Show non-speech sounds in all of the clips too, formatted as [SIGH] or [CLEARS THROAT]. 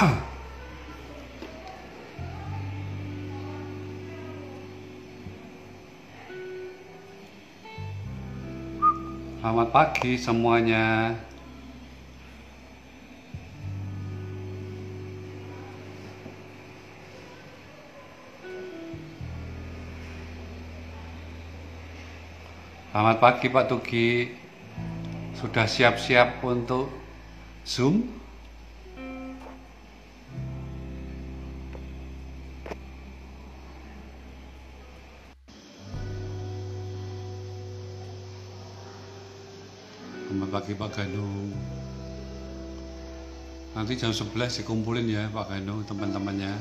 [CLEARS THROAT] Selamat pagi semuanya. Selamat pagi Pak Tugi. Sudah siap-siap untuk Zoom? Pak Gandung. Nanti jam 11 dikumpulin ya Pak Gandung teman-temannya.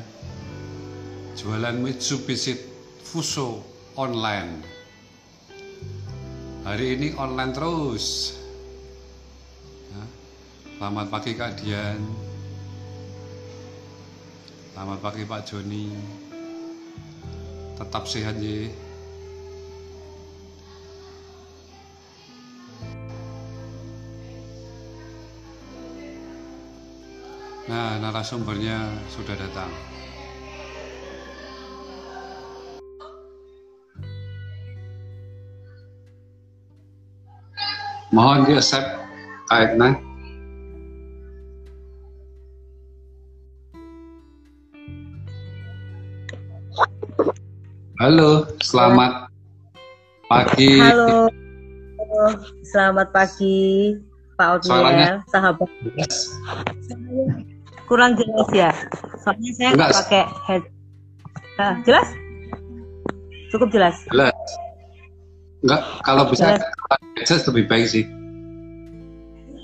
Jualan Mitsubishi Fuso online. Hari ini online terus. Ya. Selamat pagi Kak Dian. Selamat pagi Pak Joni. Tetap sehat ya. Nah, narasumbernya sudah datang. Mohon di accept kaitannya. Halo, selamat pagi. Halo. Selamat pagi Pak Suaranya- Otniel, sahabat. Kurang jelas ya. Soalnya saya nggak pakai head. Nah, jelas? Cukup jelas. Jelas. Enggak, kalau bisa Jelas. headset lebih baik sih.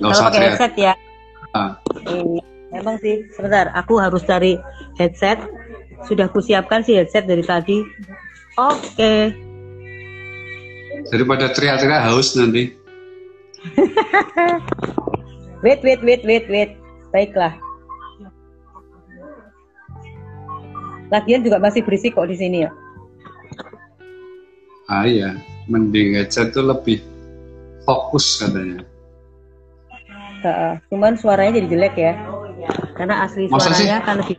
Nggak Kalau usah pakai headset ya. Ah. Iya, Memang sih, sebentar. Aku harus cari headset. Sudah kusiapkan sih headset dari tadi. Oke. Daripada teriak-teriak haus nanti. [LAUGHS] Wait, wait, wait, wait, wait. Baiklah. Lagian juga masih berisik kok di sini ya. Ah iya, mending headset itu lebih fokus katanya. Cuman suaranya jadi jelek ya. Karena asli Masa sih? suaranya kan lebih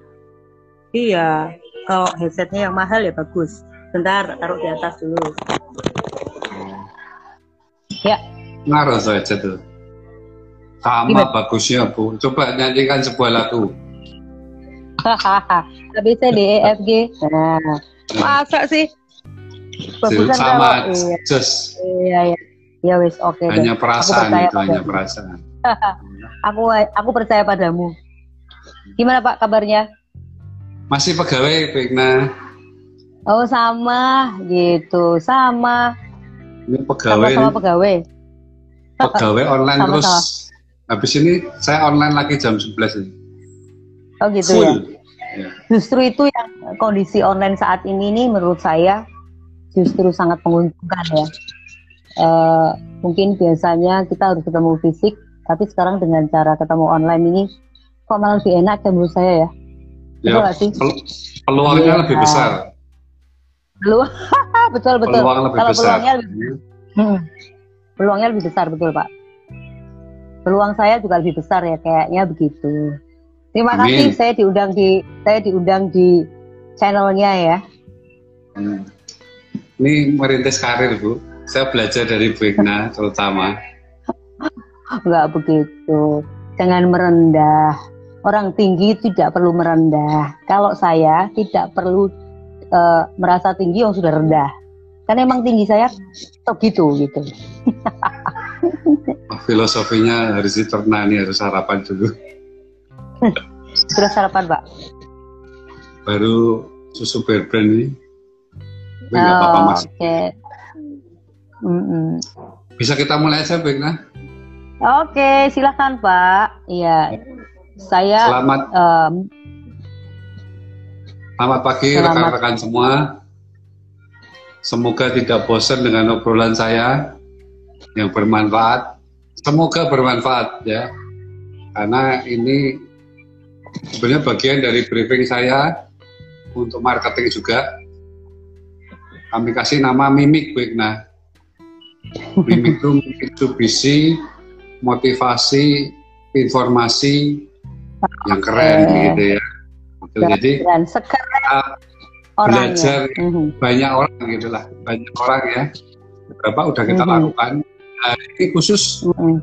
Iya, kalau headsetnya yang mahal ya bagus. Bentar, taruh di atas dulu. Ya, Ngaruh tuh headset tuh. Sama Gimana? bagusnya Bu. Coba nyanyikan sebuah lagu. C D E F G. Nah, masa sih? Bagusan Sama iya, just iya, iya. Ya wis, oke hanya perasaan itu hanya perasaan. [LAUGHS] Aku aku percaya padamu. Gimana Pak kabarnya? Masih pegawai Pikna. Oh sama gitu, sama Ini pegawai sama-sama pegawai. pegawai [LAUGHS] online terus. Habis ini saya online lagi jam 11 ini. Oh gitu. Full. Ya. Justru itu yang kondisi online saat ini nih menurut saya justru sangat menguntungkan ya. Eh, mungkin biasanya kita harus ketemu fisik, tapi sekarang dengan cara ketemu online ini kok malah lebih enak ya menurut saya ya. Betul Ya, nggak sih? pel- peluangnya Iya. lebih besar. Peluang [LAUGHS] betul betul. Peluang lebih Kalau besar. peluangnya lebih, Hmm. peluangnya lebih besar betul pak. Peluang saya juga lebih besar ya kayaknya begitu. Terima Amin. kasih saya diundang di saya diundang di channelnya ya. Hmm. Ini merintis karir Bu. Saya belajar dari Bu Igna [LAUGHS] terutama. Enggak begitu. Jangan merendah. Orang tinggi tidak perlu merendah. Kalau saya tidak perlu eh, merasa tinggi yang sudah rendah. Karena emang tinggi saya tok gitu gitu. Oh, [LAUGHS] filosofinya harus diterna nih, harus sarapan dulu. [LAUGHS] Sudah sarapan pak? Baru susu bear brand ini. Tapi nggak apa-apa Oh, mas. Oke. Mm-mm. Bisa kita mulai aja Igna? Oke, silakan Pak. Iya, saya Selamat em, Selamat pagi rekan-rekan semua. Semoga tidak bosan dengan obrolan saya yang bermanfaat. Semoga bermanfaat ya. Karena ini sebenarnya bagian dari briefing saya untuk marketing juga. Kami kasih nama Mimik Igna. Mimik itu Mitsubishi, motivasi, informasi, yang keren gitu ya. Gitu. Jadi uh, belajar mm -hmm. banyak orang gitulah, banyak orang ya. Beberapa udah kita mm -hmm. lakukan. Nah, ini khusus mm -hmm.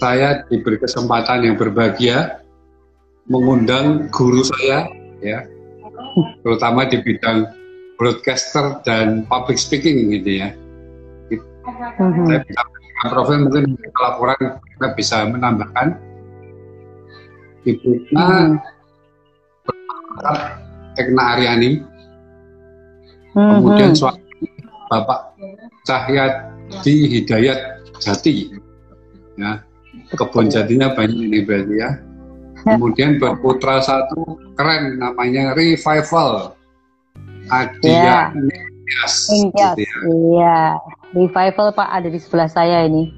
saya diberi kesempatan yang berbahagia mengundang guru saya ya, terutama di bidang broadcaster dan public speaking gitu ya. Mm-hmm. Saya bisa profil mungkin laporan kita bisa menambahkan. Ibu mm-hmm. Ekna Aryani, mm-hmm. kemudian suami Bapak Cahyadi Hidayat Jati, ya kebun jatinya banyak ini berarti ya. Kemudian berputra satu keren namanya Revival Adia yeah. gitu ya. Iya, revival Pak ada di sebelah saya ini.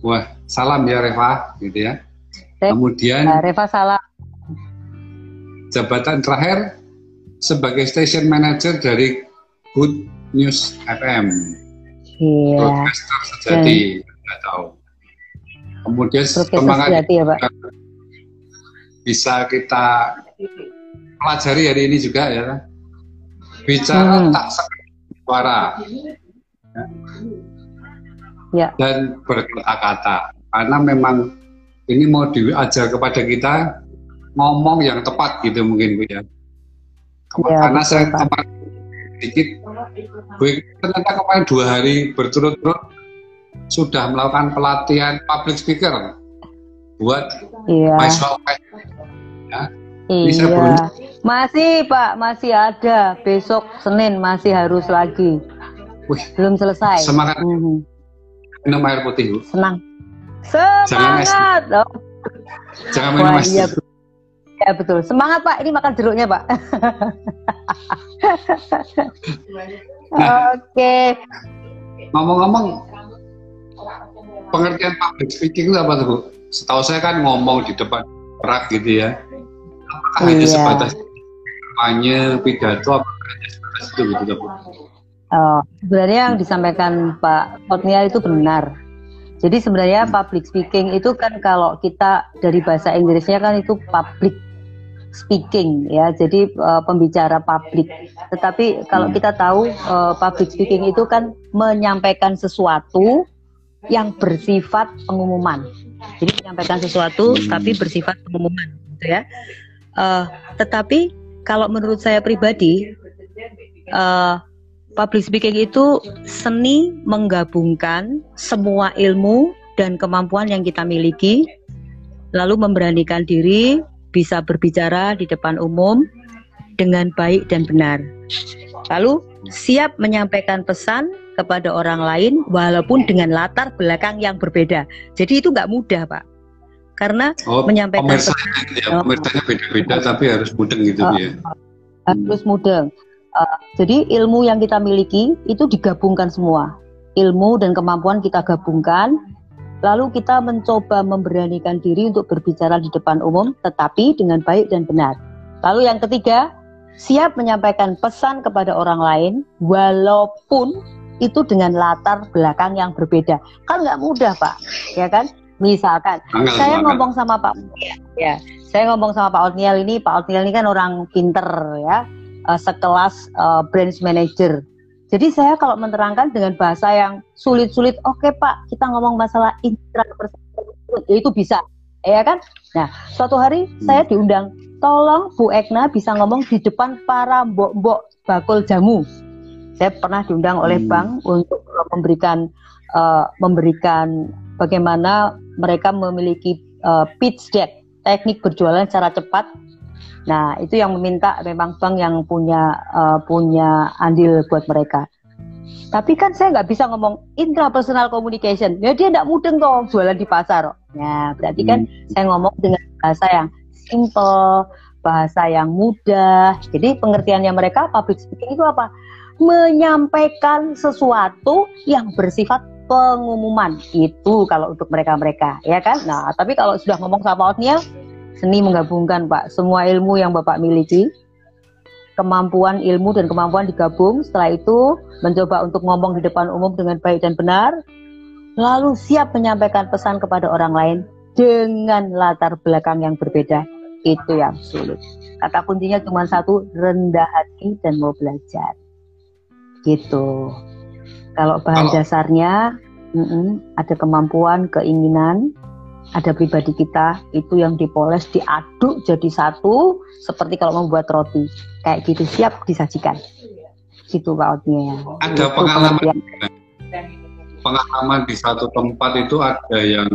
Wah, salam ya Reva, gitu ya. Re Kemudian uh, Reva salam. Jabatan terakhir sebagai station manager dari Good News FM. Iya. Broadcaster sejati, nggak tahu. Kemudian semangat sejati, ya, Pak. Bisa kita pelajari hari ini juga ya bicara hmm. tak suara ya. dan berkata-kata karena memang ini mau diajar kepada kita ngomong yang tepat gitu mungkin Bu ya. ya karena saya kemarin sedikit gue ternyata kemarin dua hari berturut-turut sudah melakukan pelatihan public speaker buat ya. mahasiswa ya. Iya. Masih Pak, masih ada. Besok Senin masih harus lagi. Wih, belum selesai. Semangat. Mm -hmm. Minum air putih, Bu. Senang. Semangat. Jangan, oh. Jangan minum es. Iya, ya betul. Semangat Pak, ini makan jeruknya Pak. nah, Oke. Ngomong-ngomong, pengertian public speaking itu apa tuh, Bu? Setahu saya kan ngomong di depan rak gitu ya apakah hanya iya. sebatas kampanye pidato apakah hanya sebatas itu gitu Oh, sebenarnya yang disampaikan Pak Otniel itu benar. Jadi sebenarnya public speaking itu kan kalau kita dari bahasa Inggrisnya kan itu public speaking ya, jadi uh, pembicara publik. Tetapi kalau hmm. kita tahu uh, public speaking itu kan menyampaikan sesuatu yang bersifat pengumuman. Jadi menyampaikan sesuatu tapi bersifat pengumuman, gitu ya. Uh, tetapi kalau menurut saya pribadi, uh, public speaking itu seni menggabungkan semua ilmu dan kemampuan yang kita miliki, lalu memberanikan diri bisa berbicara di depan umum dengan baik dan benar. Lalu siap menyampaikan pesan kepada orang lain walaupun dengan latar belakang yang berbeda. Jadi itu nggak mudah, Pak karena oh, menyampaikan pesan, ya, pemirsanya beda-beda tapi harus mudeng gitu uh, ya. Harus mudeng. Uh, jadi ilmu yang kita miliki itu digabungkan semua. Ilmu dan kemampuan kita gabungkan, lalu kita mencoba memberanikan diri untuk berbicara di depan umum, tetapi dengan baik dan benar. Lalu yang ketiga, siap menyampaikan pesan kepada orang lain, walaupun itu dengan latar belakang yang berbeda. Kan nggak mudah, Pak, ya kan? Misalkan Anggal, saya ngomong sama Pak ya, saya ngomong sama Pak Otniel ini, Pak Otniel ini kan orang pinter ya, uh, sekelas uh, branch manager. Jadi saya kalau menerangkan dengan bahasa yang sulit-sulit, oke okay, Pak, kita ngomong masalah intrapersonal, ya itu bisa, ya kan? Nah, suatu hari hmm. saya diundang, tolong Bu Ekna bisa ngomong di depan para mbok-mbok bakul jamu. Saya pernah diundang oleh hmm. bank untuk memberikan uh, memberikan bagaimana mereka memiliki uh, pitch deck, teknik berjualan secara cepat. Nah, itu yang meminta memang bank yang punya uh, punya andil buat mereka. Tapi kan saya nggak bisa ngomong intrapersonal communication. Ya dia nggak mudeng kok jualan di pasar. Nah, berarti kan hmm. saya ngomong dengan bahasa yang simple, bahasa yang mudah. Jadi pengertiannya mereka public speaking itu apa? Menyampaikan sesuatu yang bersifat pengumuman. Itu kalau untuk mereka-mereka ya kan? Nah tapi kalau sudah ngomong sama outnya seni menggabungkan Pak. Semua ilmu yang Bapak miliki kemampuan ilmu dan kemampuan digabung. Setelah itu mencoba untuk ngomong di depan umum dengan baik dan benar. Lalu siap menyampaikan pesan kepada orang lain dengan latar belakang yang berbeda. Itu yang sulit. Kata kuncinya cuma satu, rendah hati dan mau belajar. Gitu. Kalau bahan oh. dasarnya mm -mm, ada kemampuan, keinginan, ada pribadi kita itu yang dipoles, diaduk jadi satu, seperti kalau membuat roti. Kayak gitu siap disajikan. Gitu Pak Otnya. Ada itu pengalaman pengalaman di satu tempat itu ada yang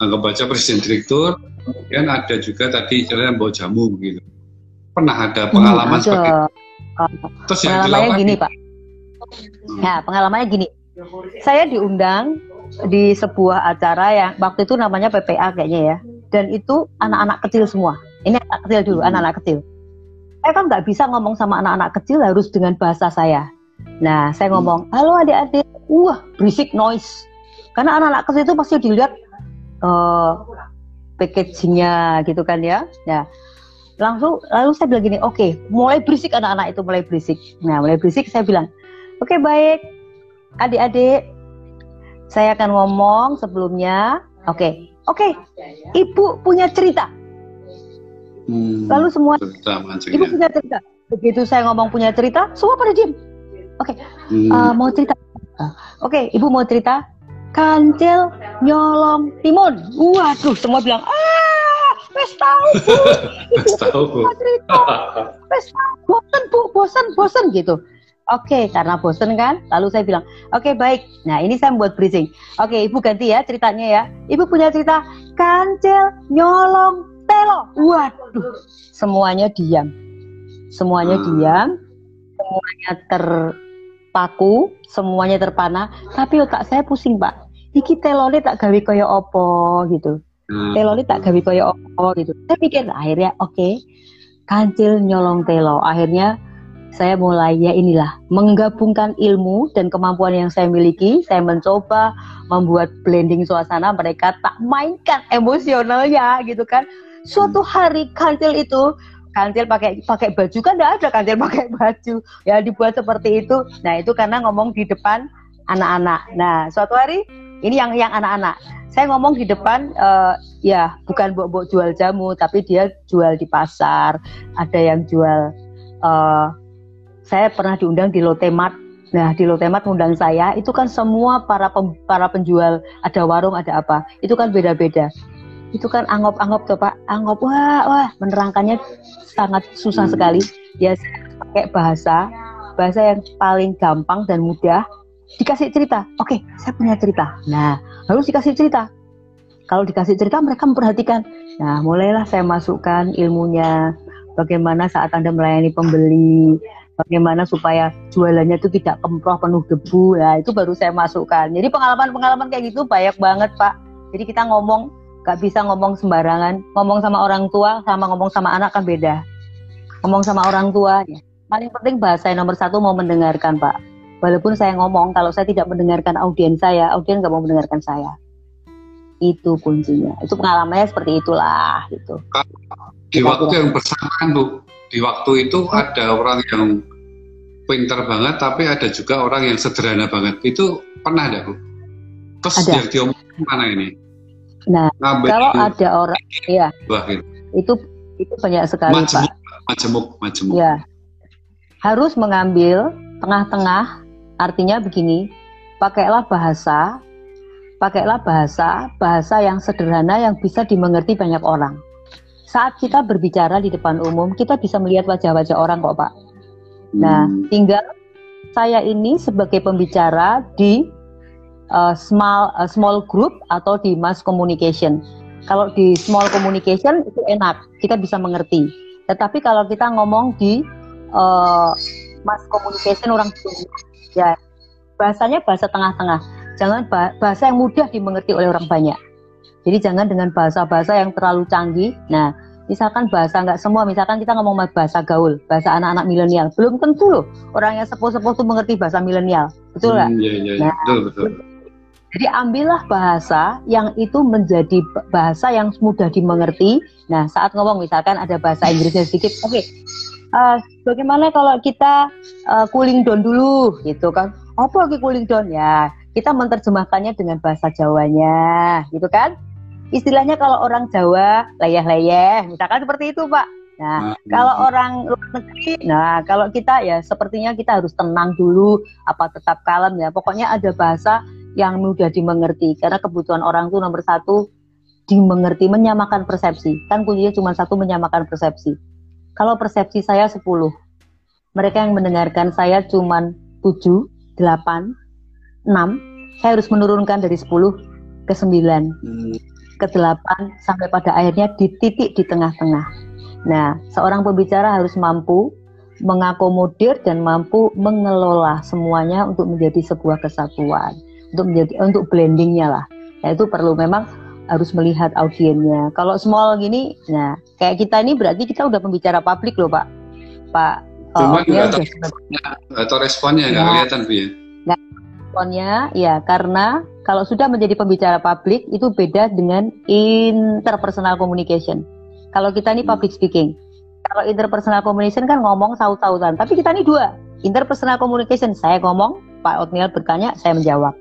ngebaca presiden direktur, kemudian ada juga tadi istilahnya bawa jamu gitu. Pernah ada hmm, pengalaman hmm, seperti itu? Terus pengalamannya gini Pak. Ya pengalamannya gini. Saya diundang di sebuah acara yang waktu itu namanya PPA kayaknya ya. Dan itu anak-anak kecil semua. Ini anak kecil dulu, anak-anak kecil. Saya kan nggak bisa ngomong sama anak-anak kecil harus dengan bahasa saya. Nah, saya ngomong, halo adik-adik, wah berisik noise. Karena anak-anak kecil itu pasti dilihat uh, packagingnya gitu kan ya. Nah, langsung lalu saya bilang gini, oke, okay, mulai berisik anak-anak itu mulai berisik. Nah, mulai berisik saya bilang, oke baik, adik-adik, saya akan ngomong sebelumnya. Oke, oke, ibu punya cerita. Hmm, lalu semua, ibu punya cerita. Begitu saya ngomong punya cerita, semua pada diam. Oke, okay, hmm. uh, mau cerita. Oke, okay, ibu mau cerita kancil nyolong timun. Waduh, semua bilang, ah, wes tahu bu. [LAUGHS] Wes tahu bu. [LAUGHS] Wes tahu, bosan bu, bosan, bosan gitu. Oke, okay, karena bosan kan, lalu saya bilang, oke okay, baik. Nah ini saya buat bridging. Oke, okay, ibu ganti ya ceritanya ya. Ibu punya cerita kancil nyolong telo. Waduh, semuanya diam. Semuanya hmm. diam. Semuanya terpaku, semuanya terpana. Tapi otak saya pusing pak iki telone tak gawe kaya apa gitu. Hmm. Telone tak gawe kaya apa gitu. Saya pikir akhirnya oke. Okay, kancil nyolong telo. Akhirnya saya mulai ya inilah menggabungkan ilmu dan kemampuan yang saya miliki. Saya mencoba membuat blending suasana mereka tak mainkan emosionalnya gitu kan. Suatu hmm. hari kancil itu kancil pakai pakai baju kan tidak ada kancil [LAUGHS] pakai baju ya dibuat seperti itu. Nah itu karena ngomong di depan anak-anak. Nah suatu hari ini yang yang anak-anak. Saya ngomong di depan uh, ya bukan bok-bok jual jamu, tapi dia jual di pasar. Ada yang jual. Uh, saya pernah diundang di Lotemat. Nah di Lotemat undang saya itu kan semua para pem, para penjual ada warung ada apa itu kan beda-beda. Itu kan anggap-anggap tuh pak, anggap wah wah menerangkannya sangat susah hmm. sekali. Ya pakai bahasa bahasa yang paling gampang dan mudah dikasih cerita. Oke, okay, saya punya cerita. Nah, harus dikasih cerita. Kalau dikasih cerita, mereka memperhatikan. Nah, mulailah saya masukkan ilmunya. Bagaimana saat Anda melayani pembeli, bagaimana supaya jualannya itu tidak kemproh penuh debu. Nah, itu baru saya masukkan. Jadi pengalaman-pengalaman kayak gitu banyak banget, Pak. Jadi kita ngomong, gak bisa ngomong sembarangan. Ngomong sama orang tua sama ngomong sama anak kan beda. Ngomong sama orang tua, ya. paling penting bahasa yang nomor satu mau mendengarkan, Pak Walaupun saya ngomong, kalau saya tidak mendengarkan audiens saya, audiens nggak mau mendengarkan saya. Itu kuncinya. Itu pengalamannya seperti itulah. Gitu. Di waktu yang bersamaan, Bu, di waktu itu hmm. ada orang yang pinter banget, tapi ada juga orang yang sederhana banget. Itu pernah ada, Bu? Terus ada. yang diomongin mana ini? Nah, Ngambil kalau itu, ada orang, ya, gitu. itu itu banyak sekali, majemuk, Pak. Majemuk, majemuk. Ya, harus mengambil tengah-tengah Artinya begini, pakailah bahasa, pakailah bahasa, bahasa yang sederhana yang bisa dimengerti banyak orang. Saat kita berbicara di depan umum, kita bisa melihat wajah-wajah orang kok, Pak. Nah, hmm. tinggal saya ini sebagai pembicara di uh, small uh, small group atau di mass communication. Kalau di small communication itu enak, kita bisa mengerti. Tetapi kalau kita ngomong di uh, mass communication orang ya bahasanya bahasa tengah-tengah jangan bahasa yang mudah dimengerti oleh orang banyak jadi jangan dengan bahasa-bahasa yang terlalu canggih. Nah misalkan bahasa nggak semua misalkan kita ngomong bahasa gaul bahasa anak-anak milenial. Belum tentu loh orang yang sepuh-sepuh itu mengerti bahasa milenial. Betul nggak? Hmm, iya, iya, iya. nah, betul betul. jadi ambillah bahasa yang itu menjadi bahasa yang mudah dimengerti. Nah, saat ngomong misalkan ada bahasa Inggrisnya sedikit, oke, okay, uh, bagaimana kalau kita uh, cooling down dulu? Gitu kan. Apa lagi cooling down? Ya kita menerjemahkannya dengan bahasa Jawanya gitu kan istilahnya kalau orang Jawa leyeh-leyeh, misalkan seperti itu Pak. Nah, nah kalau hmm. orang luar negeri, nah kalau kita ya sepertinya kita harus tenang dulu, apa tetap kalem ya. Pokoknya ada bahasa yang mudah dimengerti karena kebutuhan orang itu nomor satu dimengerti, menyamakan persepsi. Kan kuncinya cuma satu menyamakan persepsi. Kalau persepsi saya 10, mereka yang mendengarkan saya cuma 7, 8, 6, saya harus menurunkan dari 10 ke 9, hmm. Ke 8, sampai pada akhirnya di titik di tengah-tengah. Nah, seorang pembicara harus mampu mengakomodir dan mampu mengelola semuanya untuk menjadi sebuah kesatuan, untuk menjadi untuk blendingnya lah. Nah, itu perlu memang harus melihat audiennya. Kalau small gini, nah kayak kita ini berarti kita udah pembicara publik loh Pak. Pak. Cuma nggak tahu responnya, atau responnya nggak nah, kelihatan Bu ya? Nggak responnya ya karena kalau sudah menjadi pembicara publik itu beda dengan interpersonal communication. Kalau kita ini public speaking, kalau interpersonal communication kan ngomong saut-sautan, tapi kita ini dua. Interpersonal communication, saya ngomong, Pak Otniel bertanya, saya menjawab.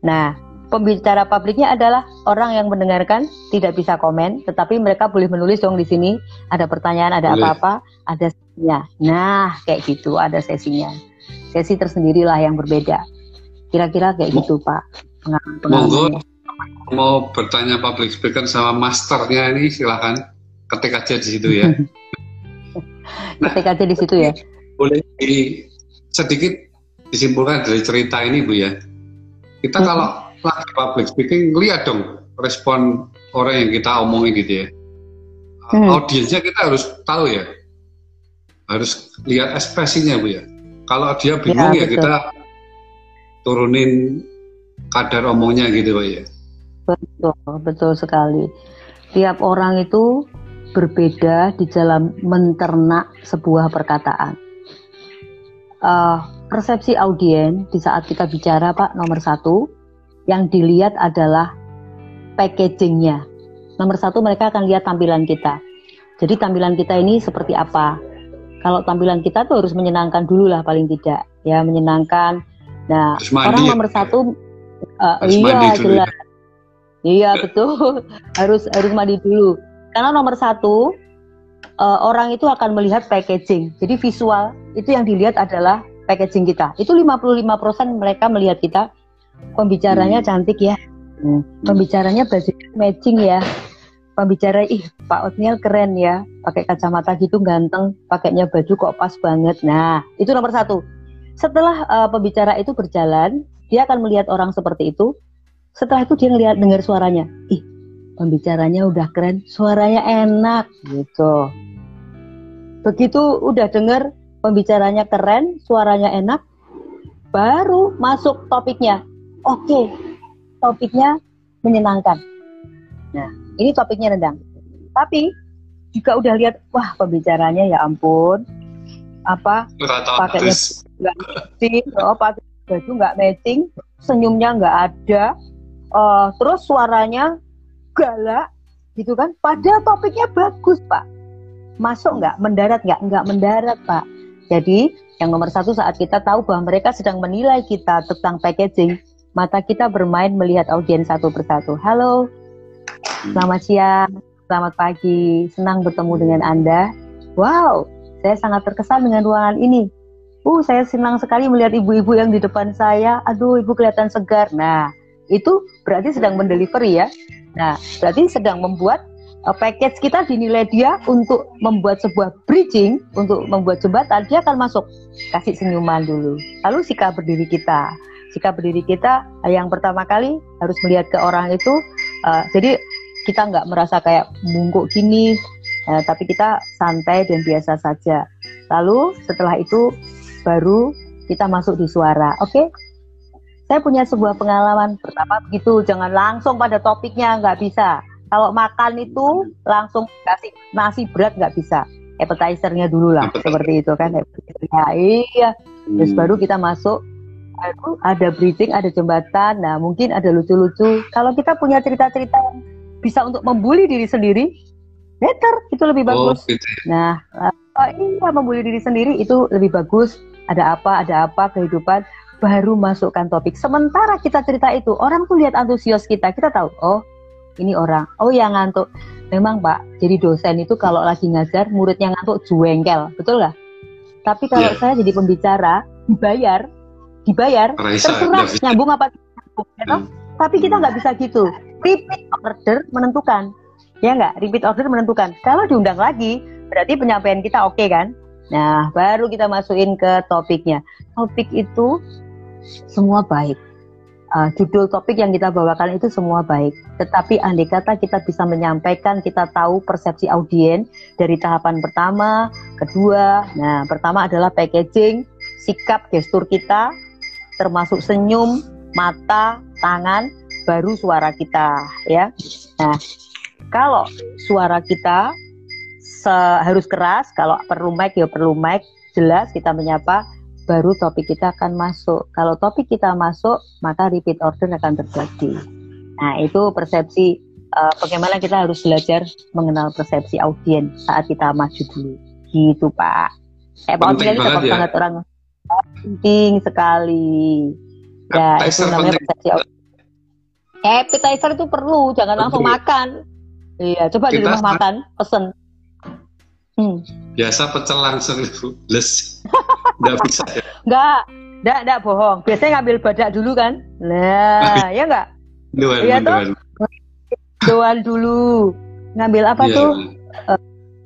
Nah, pembicara publiknya adalah orang yang mendengarkan tidak bisa komen, tetapi mereka boleh menulis dong di sini. Ada pertanyaan, ada apa-apa, ada sesinya. Nah, kayak gitu, ada sesinya. Sesi tersendirilah yang berbeda. Kira-kira kayak gitu, Pak. Monggo mau bertanya public speaker sama masternya ini silakan ketik aja di situ ya. [LAUGHS] nah, ketik aja di situ ya. Boleh di, sedikit disimpulkan dari cerita ini Bu ya. Kita hmm. kalau lagi public speaking lihat dong respon orang yang kita omongin gitu ya hmm. audiensnya kita harus tahu ya harus lihat ekspresinya bu ya kalau dia bingung ya, ya kita turunin kadar omongnya gitu pak ya betul betul sekali tiap orang itu berbeda di dalam menternak sebuah perkataan uh, persepsi audiens di saat kita bicara pak nomor satu yang dilihat adalah packagingnya. Nomor satu mereka akan lihat tampilan kita. Jadi tampilan kita ini seperti apa? Kalau tampilan kita tuh harus menyenangkan dulu lah paling tidak, ya menyenangkan. Nah orang ya? nomor satu, uh, iya jelas, ya. iya betul, [LAUGHS] harus harus mandi dulu. Karena nomor satu uh, orang itu akan melihat packaging. Jadi visual itu yang dilihat adalah packaging kita. Itu 55% mereka melihat kita pembicaranya hmm. cantik ya hmm. pembicaranya baju matching ya pembicara ih Pak Otniel keren ya pakai kacamata gitu ganteng pakainya baju kok pas banget nah itu nomor satu setelah uh, pembicara itu berjalan dia akan melihat orang seperti itu. Setelah itu dia ngelihat dengar suaranya. Ih pembicaranya udah keren suaranya enak gitu. Begitu udah dengar pembicaranya keren suaranya enak baru masuk topiknya. Oke okay, topiknya menyenangkan. Nah, ini topiknya rendang. Tapi jika udah lihat, wah pembicaranya ya ampun, apa pakainya nggak oh pakai baju nggak matching, senyumnya nggak ada, uh, terus suaranya galak, gitu kan? Pada topiknya bagus pak, masuk nggak, mendarat nggak, nggak mendarat pak. Jadi yang nomor satu saat kita tahu bahwa mereka sedang menilai kita tentang packaging, mata kita bermain melihat audiens satu persatu. Halo, selamat siang, selamat pagi, senang bertemu dengan Anda. Wow, saya sangat terkesan dengan ruangan ini. Uh, saya senang sekali melihat ibu-ibu yang di depan saya. Aduh, ibu kelihatan segar. Nah, itu berarti sedang mendelivery ya. Nah, berarti sedang membuat uh, package kita dinilai dia untuk membuat sebuah bridging, untuk membuat jembatan, dia akan masuk. Kasih senyuman dulu. Lalu sikap berdiri kita sikap berdiri kita eh, yang pertama kali harus melihat ke orang itu uh, jadi kita nggak merasa kayak bungkuk gini uh, tapi kita santai dan biasa saja lalu setelah itu baru kita masuk di suara oke okay? saya punya sebuah pengalaman pertama begitu jangan langsung pada topiknya nggak bisa kalau makan itu langsung kasih nasi berat nggak bisa appetizernya dulu lah seperti itu kan ya iya terus hmm. baru kita masuk baru ada bridging, ada jembatan. Nah, mungkin ada lucu-lucu. Kalau kita punya cerita-cerita yang bisa untuk membuli diri sendiri, better itu lebih oh, bagus. Oh, gitu. Nah, uh, iya membuli diri sendiri itu lebih bagus. Ada apa, ada apa kehidupan baru masukkan topik. Sementara kita cerita itu, orang tuh lihat antusias kita, kita tahu, oh ini orang. Oh ya ngantuk. Memang Pak, jadi dosen itu kalau lagi ngajar muridnya ngantuk juengkel, betul nggak? Tapi kalau yeah. saya jadi pembicara dibayar, dibayar Raisa, terserah David. nyambung apa gitu. Hmm. Tapi kita nggak bisa gitu. Repeat order menentukan, ya nggak? Repeat order menentukan. Kalau diundang lagi, berarti penyampaian kita oke okay, kan? Nah, baru kita masukin ke topiknya. Topik itu semua baik uh, judul topik yang kita bawakan itu semua baik. Tetapi andai kata kita bisa menyampaikan, kita tahu persepsi audiens dari tahapan pertama, kedua. Nah, pertama adalah packaging, sikap, gestur kita, termasuk senyum, mata, tangan, baru suara kita, ya. Nah, kalau suara kita harus keras, kalau perlu mic ya perlu mic, jelas kita menyapa baru topik kita akan masuk. Kalau topik kita masuk, maka repeat order akan terjadi. Nah, itu persepsi uh, bagaimana kita harus belajar mengenal persepsi audiens saat kita maju dulu. Gitu, Pak. Eh, Pak Audiens ya. sangat orang penting sekali. Ya, itu namanya persepsi audiens. Appetizer itu perlu, jangan langsung makan. Iya, coba di rumah makan, pesen. Hmm. Biasa pecel langsung les. [LAUGHS] Enggak bisa ya. Enggak, enggak, enggak bohong. Biasanya ngambil badak dulu kan? Nah, ya enggak? Doan, iya tuh. Doan dulu. Ngambil apa yeah. tuh? Uh,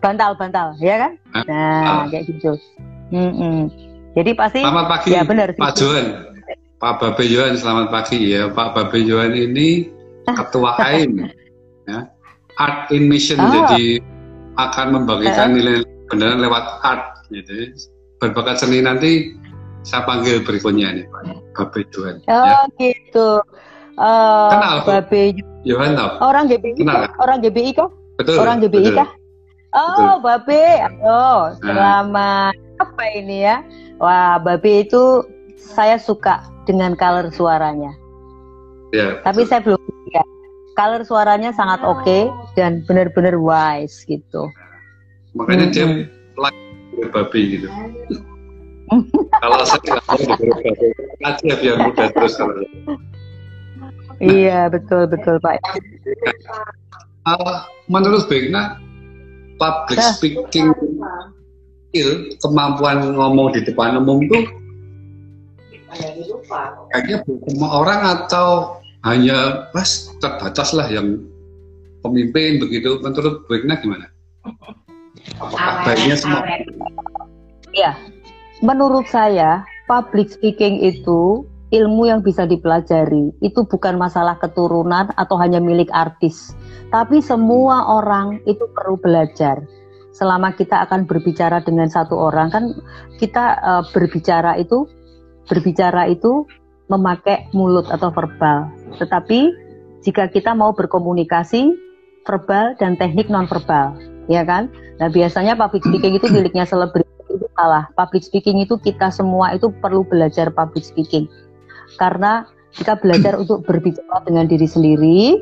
bantal, bantal, ya kan? Nah, ah. kayak gitu. Mm -mm. Jadi pasti. Selamat pagi, ya benar. Pak Johan. Pak Babe Johan, selamat pagi ya. Pak Babe Johan ini ketua AIM, ya. Art in Mission, oh. jadi akan membagikan nilai beneran lewat art gitu. Berbakat seni nanti saya panggil berikutnya nih Pak. Babe Johan oh ya. gitu. Uh, kenal Babe Johan tau orang GBI kenal, kok? orang GBI kok betul orang GBI betul. kah? Oh betul. Babe. Oh selamat nah. apa ini ya? Wah Babe itu saya suka dengan color suaranya. Ya, tapi betul. saya belum ya color suaranya sangat oke okay dan benar-benar wise gitu. Makanya hmm. dia like babi gitu. [LAUGHS] kalau saya nggak mau babi, aja biar mudah terus kalau. iya betul betul Pak. Uh, menurut Begna, public nah. speaking skill, kemampuan ngomong di depan umum itu kayaknya semua orang atau hanya pas terbatas lah yang pemimpin begitu menurut Bu Igna gimana? Apakah baiknya semua? Ya, menurut saya public speaking itu ilmu yang bisa dipelajari itu bukan masalah keturunan atau hanya milik artis, tapi semua orang itu perlu belajar. Selama kita akan berbicara dengan satu orang kan kita uh, berbicara itu berbicara itu memakai mulut atau verbal. Tetapi jika kita mau berkomunikasi verbal dan teknik non verbal, ya kan? Nah biasanya public speaking itu miliknya selebriti itu salah. Public speaking itu kita semua itu perlu belajar public speaking karena kita belajar untuk berbicara dengan diri sendiri,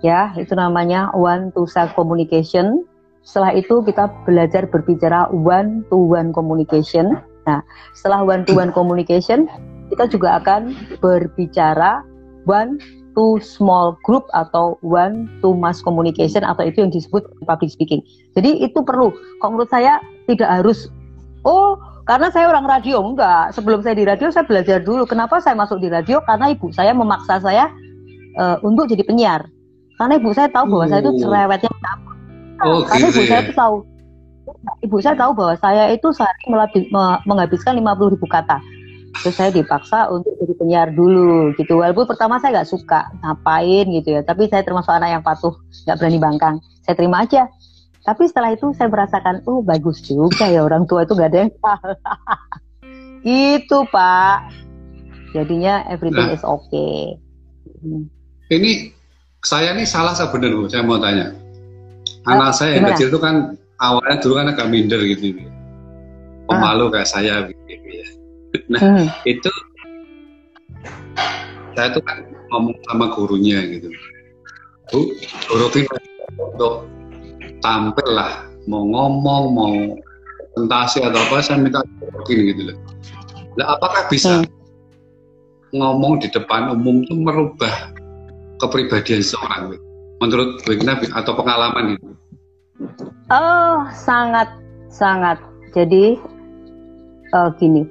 ya itu namanya one to self communication. Setelah itu kita belajar berbicara one to one communication. Nah, setelah one to one communication, kita juga akan berbicara one to small group atau one to mass communication atau itu yang disebut public speaking. Jadi itu perlu. Kalau menurut saya tidak harus oh karena saya orang radio enggak. Sebelum saya di radio saya belajar dulu. Kenapa saya masuk di radio? Karena ibu saya memaksa saya uh, untuk jadi penyiar. Karena ibu saya tahu bahwa saya itu oh. cerewetnya Oh, karena ibu saya itu tahu ibu saya tahu bahwa saya itu sehari menghabiskan 50 ribu kata terus saya dipaksa untuk jadi penyiar dulu gitu. Walaupun pertama saya nggak suka ngapain gitu ya. Tapi saya termasuk anak yang patuh nggak berani bangkang. Saya terima aja. Tapi setelah itu saya merasakan oh bagus juga ya orang tua itu nggak ada yang [LAUGHS] salah. Gitu pak. Jadinya everything nah, is okay. Hmm. ini saya ini salah sebenarnya saya mau tanya. Anak saya yang gimana? kecil itu kan awalnya dulu kan agak minder gitu pemalu kayak saya gitu ya nah hmm. itu saya tuh kan ngomong sama gurunya gitu bu guru untuk tampil lah mau ngomong mau presentasi atau apa saya minta gini gitu loh nah, apakah bisa hmm. ngomong di depan umum itu merubah kepribadian seorang gitu? menurut Bu atau pengalaman itu? Oh, sangat sangat. Jadi uh, gini,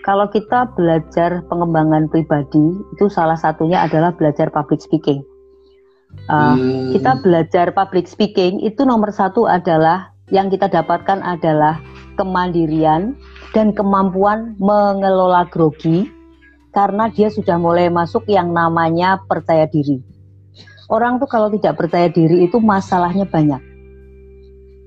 kalau kita belajar pengembangan pribadi itu salah satunya adalah belajar public speaking. Uh, hmm. Kita belajar public speaking itu nomor satu adalah yang kita dapatkan adalah kemandirian dan kemampuan mengelola grogi karena dia sudah mulai masuk yang namanya percaya diri. Orang tuh kalau tidak percaya diri itu masalahnya banyak.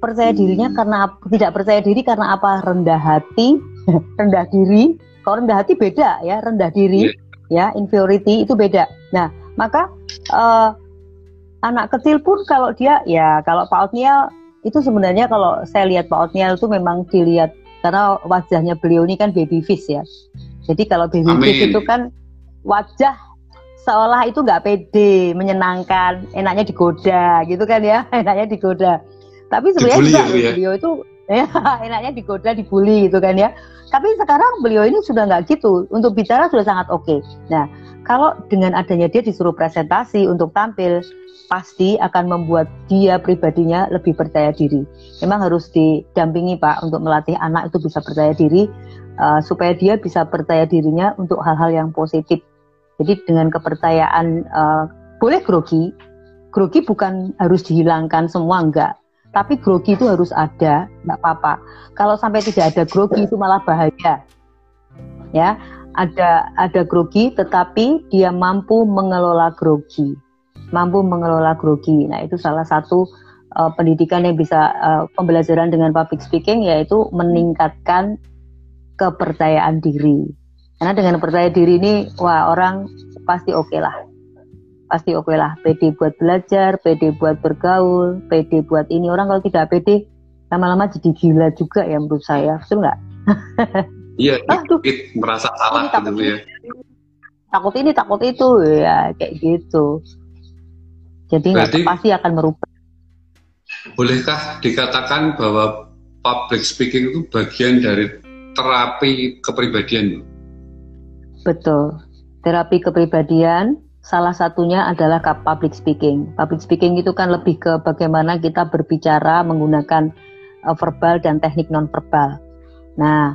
Percaya dirinya hmm. karena tidak percaya diri karena apa? Rendah hati, [LAUGHS] rendah diri. Kalau rendah hati beda ya, rendah diri yeah. ya, inferiority itu beda. Nah, maka uh, anak kecil pun kalau dia ya kalau Pak Otniel itu sebenarnya kalau saya lihat Pak Otniel itu memang dilihat karena wajahnya beliau ini kan baby face ya. Jadi kalau baby Amin. face itu kan wajah seolah itu nggak pede, menyenangkan, enaknya digoda gitu kan ya, [LAUGHS] enaknya digoda. Tapi sebenarnya juga ya, beliau itu ya [LAUGHS] enaknya digoda, dibully gitu kan ya. Tapi sekarang beliau ini sudah nggak gitu. Untuk bicara sudah sangat oke. Okay. Nah, kalau dengan adanya dia disuruh presentasi untuk tampil, pasti akan membuat dia pribadinya lebih percaya diri. Memang harus didampingi Pak untuk melatih anak itu bisa percaya diri uh, supaya dia bisa percaya dirinya untuk hal-hal yang positif. Jadi dengan kepercayaan uh, boleh grogi, grogi bukan harus dihilangkan semua enggak, tapi grogi itu harus ada, enggak apa-apa. Kalau sampai tidak ada grogi itu malah bahaya. Ya, ada ada grogi tetapi dia mampu mengelola grogi mampu mengelola grogi. Nah, itu salah satu uh, pendidikan yang bisa uh, pembelajaran dengan public speaking yaitu meningkatkan kepercayaan diri. Karena dengan percaya diri ini, wah orang pasti oke okay lah. Pasti oke okay lah. PD buat belajar, PD buat bergaul, PD buat ini. Orang kalau tidak PD, lama-lama jadi gila juga ya menurut saya. Betul nggak? [LAUGHS] Iya, Aduh, merasa salah takut gitu ya. Takut ini, takut itu, ya kayak gitu. Jadi Berarti, pasti akan merubah. Bolehkah dikatakan bahwa public speaking itu bagian dari terapi kepribadian? Betul. Terapi kepribadian salah satunya adalah public speaking. Public speaking itu kan lebih ke bagaimana kita berbicara menggunakan uh, verbal dan teknik non verbal. Nah,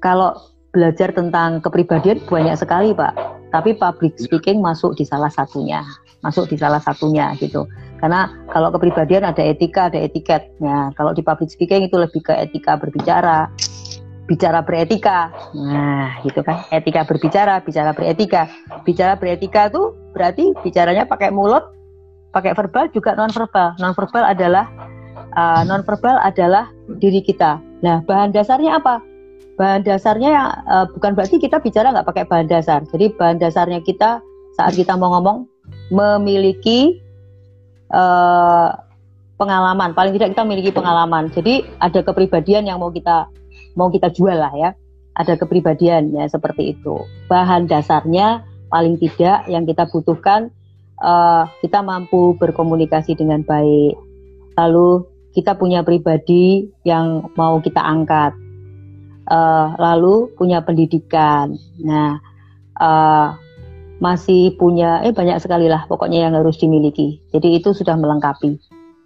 kalau belajar tentang kepribadian banyak sekali, Pak. Tapi public iya. speaking masuk di salah satunya masuk di salah satunya gitu. Karena kalau kepribadian ada etika, ada etiket. Nah, kalau di public speaking itu lebih ke etika berbicara, bicara beretika. Nah, gitu kan. Etika berbicara, bicara beretika. Bicara beretika itu berarti bicaranya pakai mulut, pakai verbal juga non verbal. Non verbal adalah uh, non verbal adalah diri kita. Nah, bahan dasarnya apa? Bahan dasarnya uh, bukan berarti kita bicara nggak pakai bahan dasar. Jadi bahan dasarnya kita saat kita mau ngomong memiliki uh, pengalaman. Paling tidak kita memiliki pengalaman. Jadi ada kepribadian yang mau kita mau kita jual lah ya. Ada kepribadian ya seperti itu. Bahan dasarnya paling tidak yang kita butuhkan uh, kita mampu berkomunikasi dengan baik. Lalu kita punya pribadi yang mau kita angkat. Uh, lalu punya pendidikan. Nah, uh, masih punya eh banyak sekali lah pokoknya yang harus dimiliki. Jadi itu sudah melengkapi.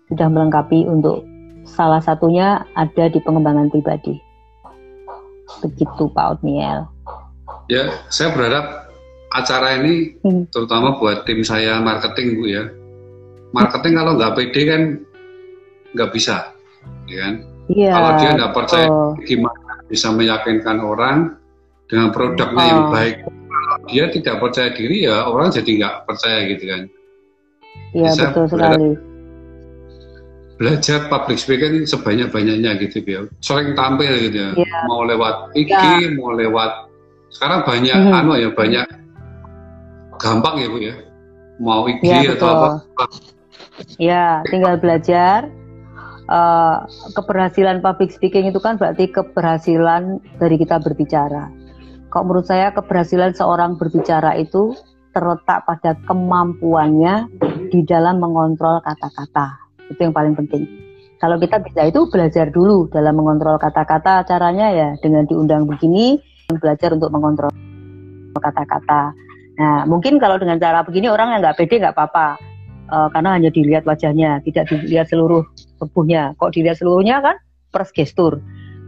Sudah melengkapi untuk salah satunya ada di pengembangan pribadi. Begitu Pak Otniel. Ya, saya berharap acara ini hmm. terutama buat tim saya marketing Bu ya. Marketing kalau nggak pede kan nggak bisa, ya kan? Iya. Kalau dia nggak percaya oh. gimana bisa meyakinkan orang dengan produknya oh. yang baik dia tidak percaya diri ya orang jadi nggak percaya gitu kan. Iya betul sekali. Belajar public speaking sebanyak-banyaknya gitu ya. Sering tampil gitu ya. ya. Mau lewat IG, ya. mau lewat sekarang banyak mm -hmm. anu ya banyak gampang ya bu ya. Mau IG ya, atau apa. Ya, tinggal belajar. Uh, keberhasilan public speaking itu kan berarti keberhasilan dari kita berbicara. Kalau menurut saya keberhasilan seorang berbicara itu terletak pada kemampuannya di dalam mengontrol kata-kata. Itu yang paling penting. Kalau kita bisa itu belajar dulu dalam mengontrol kata-kata, caranya ya dengan diundang begini, belajar untuk mengontrol kata-kata. Nah, mungkin kalau dengan cara begini orang yang nggak pede nggak apa-apa. uh, karena hanya dilihat wajahnya, tidak dilihat seluruh tubuhnya. Kok dilihat seluruhnya kan pers gestur.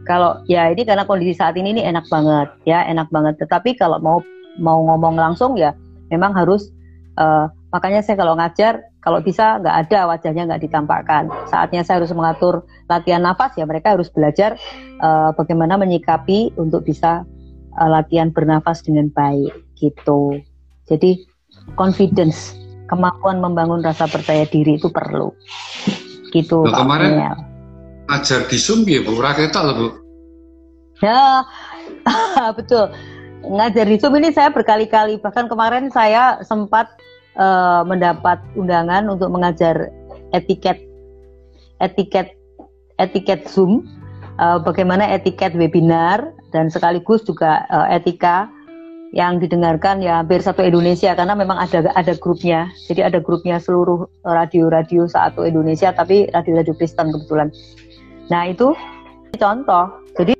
Kalau ya ini karena kondisi saat ini ini enak banget ya, enak banget. Tetapi kalau mau mau ngomong langsung ya memang harus uh, makanya saya kalau ngajar kalau bisa nggak ada wajahnya nggak ditampakkan. Saatnya saya harus mengatur latihan nafas ya mereka harus belajar uh, bagaimana menyikapi untuk bisa uh, latihan bernafas dengan baik gitu. Jadi confidence, kemampuan membangun rasa percaya diri itu perlu. Gitu. Nah, kemarin ngajar di Zoom ya Bu, raketal Bu. Ya, [LAUGHS] betul. Ngajar di Zoom ini saya berkali-kali, bahkan kemarin saya sempat uh, mendapat undangan untuk mengajar etiket etiket etiket Zoom, uh, bagaimana etiket webinar dan sekaligus juga uh, etika yang didengarkan ya hampir satu Indonesia karena memang ada ada grupnya. Jadi ada grupnya seluruh radio-radio satu Indonesia tapi radio-radio Kristen kebetulan. Nah, itu contoh. Jadi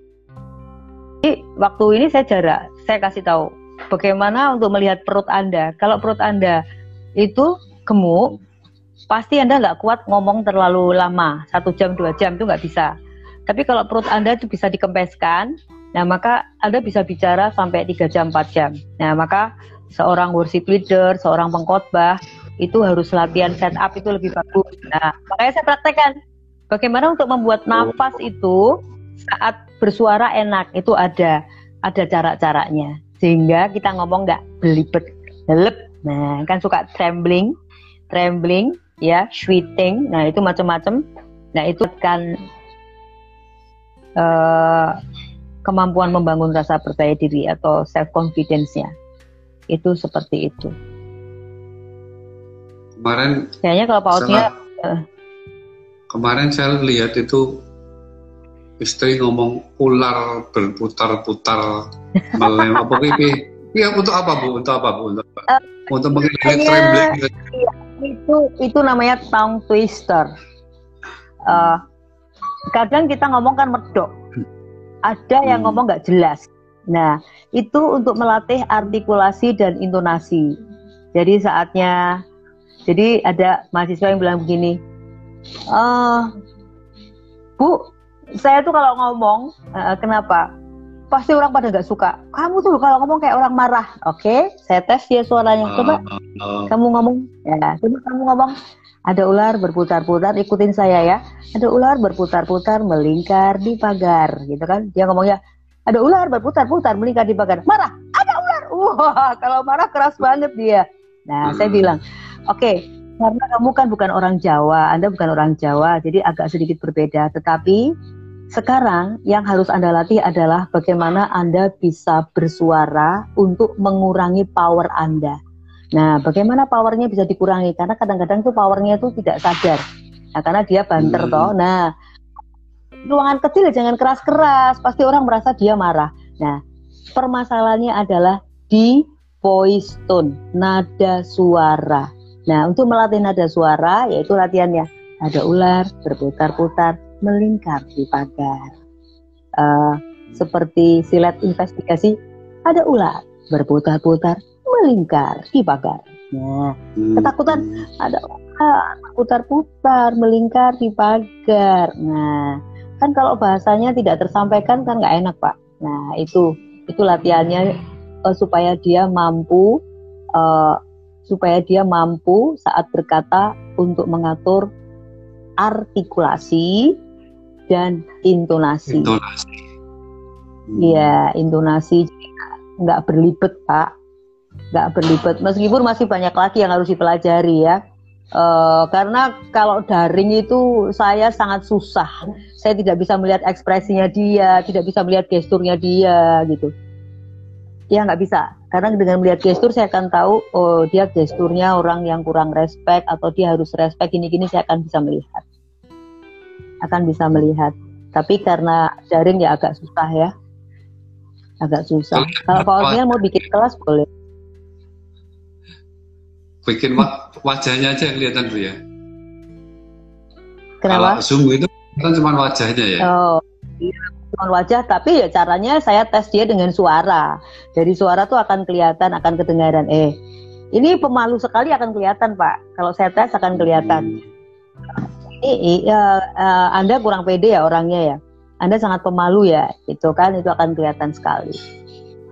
waktu ini saya jarak, saya kasih tahu bagaimana untuk melihat perut Anda. Kalau perut Anda itu gemuk, pasti Anda nggak kuat ngomong terlalu lama, satu jam, dua jam itu nggak bisa. Tapi kalau perut Anda itu bisa dikempeskan, Nah, maka Anda bisa bicara sampai 3 jam, 4 jam. Nah, maka seorang worship leader, seorang pengkhotbah itu harus latihan setup itu lebih bagus. Nah, makanya saya praktekkan bagaimana untuk membuat nafas itu saat bersuara enak itu ada ada cara-caranya sehingga kita ngomong nggak belibet lelep nah kan suka trembling trembling ya sweating nah itu macam-macam. Nah itu kan uh, kemampuan membangun rasa percaya diri atau self confidence-nya. Itu seperti itu. Kemarin kayaknya kalau pausnya uh, kemarin saya lihat itu istri ngomong ular berputar-putar [LAUGHS] melem apa Iya untuk apa bu? Untuk apa bu? Untuk, uh, untuk menghindari trembling. Gitu. Iya, itu itu namanya tongue twister. Uh, kadang kita ngomong kan medok ada yang hmm. ngomong nggak jelas. Nah, itu untuk melatih artikulasi dan intonasi. Jadi saatnya, jadi ada mahasiswa yang bilang begini, uh, Bu, saya tuh kalau ngomong, uh, kenapa? Pasti orang pada nggak suka. Kamu tuh kalau ngomong kayak orang marah. Oke, okay, saya tes ya suaranya. Coba uh, kamu ngomong, ya, coba kamu ngomong. Ada ular berputar-putar, ikutin saya ya. Ada ular berputar-putar melingkar di pagar, gitu kan? Dia ngomongnya, ada ular berputar-putar melingkar di pagar. Marah, ada ular. Wah, kalau marah keras banget dia. Nah, saya hmm. bilang, oke, okay, karena kamu kan bukan orang Jawa, Anda bukan orang Jawa, jadi agak sedikit berbeda. Tetapi sekarang yang harus Anda latih adalah bagaimana Anda bisa bersuara untuk mengurangi power Anda. Nah, bagaimana powernya bisa dikurangi? Karena kadang-kadang tuh powernya itu tidak sadar. Nah, karena dia banter hmm. toh. Nah, ruangan kecil jangan keras-keras, pasti orang merasa dia marah. Nah, permasalahannya adalah di voice tone, nada suara. Nah, untuk melatih nada suara, yaitu latihannya ada ular berputar-putar melingkar di pagar. Uh, seperti silat investigasi, ada ular berputar-putar melingkar di pagar. Nah, hmm. ketakutan ada putar-putar melingkar di pagar. Nah, kan kalau bahasanya tidak tersampaikan kan nggak enak pak. Nah itu itu latihannya uh, supaya dia mampu uh, supaya dia mampu saat berkata untuk mengatur artikulasi dan intonasi. Intonasi. Iya, hmm. intonasi. Nggak berlibet pak. Nggak berlibat meskipun masih banyak lagi yang harus dipelajari ya. Uh, karena kalau daring itu saya sangat susah. Saya tidak bisa melihat ekspresinya dia tidak bisa melihat gesturnya dia gitu. Ya nggak bisa. Karena dengan melihat gestur saya akan tahu oh dia gesturnya orang yang kurang respect atau dia harus respect gini-gini saya akan bisa melihat akan bisa melihat tapi karena daring ya agak susah ya agak susah kalau Pak mau bikin kelas boleh bikin wajahnya aja yang kelihatan bu ya. Kenapa? Kalau zoom itu kan cuma wajahnya ya. Oh, iya, cuma wajah, tapi ya caranya saya tes dia dengan suara. Dari suara tuh akan kelihatan, akan kedengaran. Eh, ini pemalu sekali akan kelihatan Pak. Kalau saya tes akan kelihatan. Ini uh, uh, Anda kurang pede ya orangnya ya. Anda sangat pemalu ya, itu kan itu akan kelihatan sekali.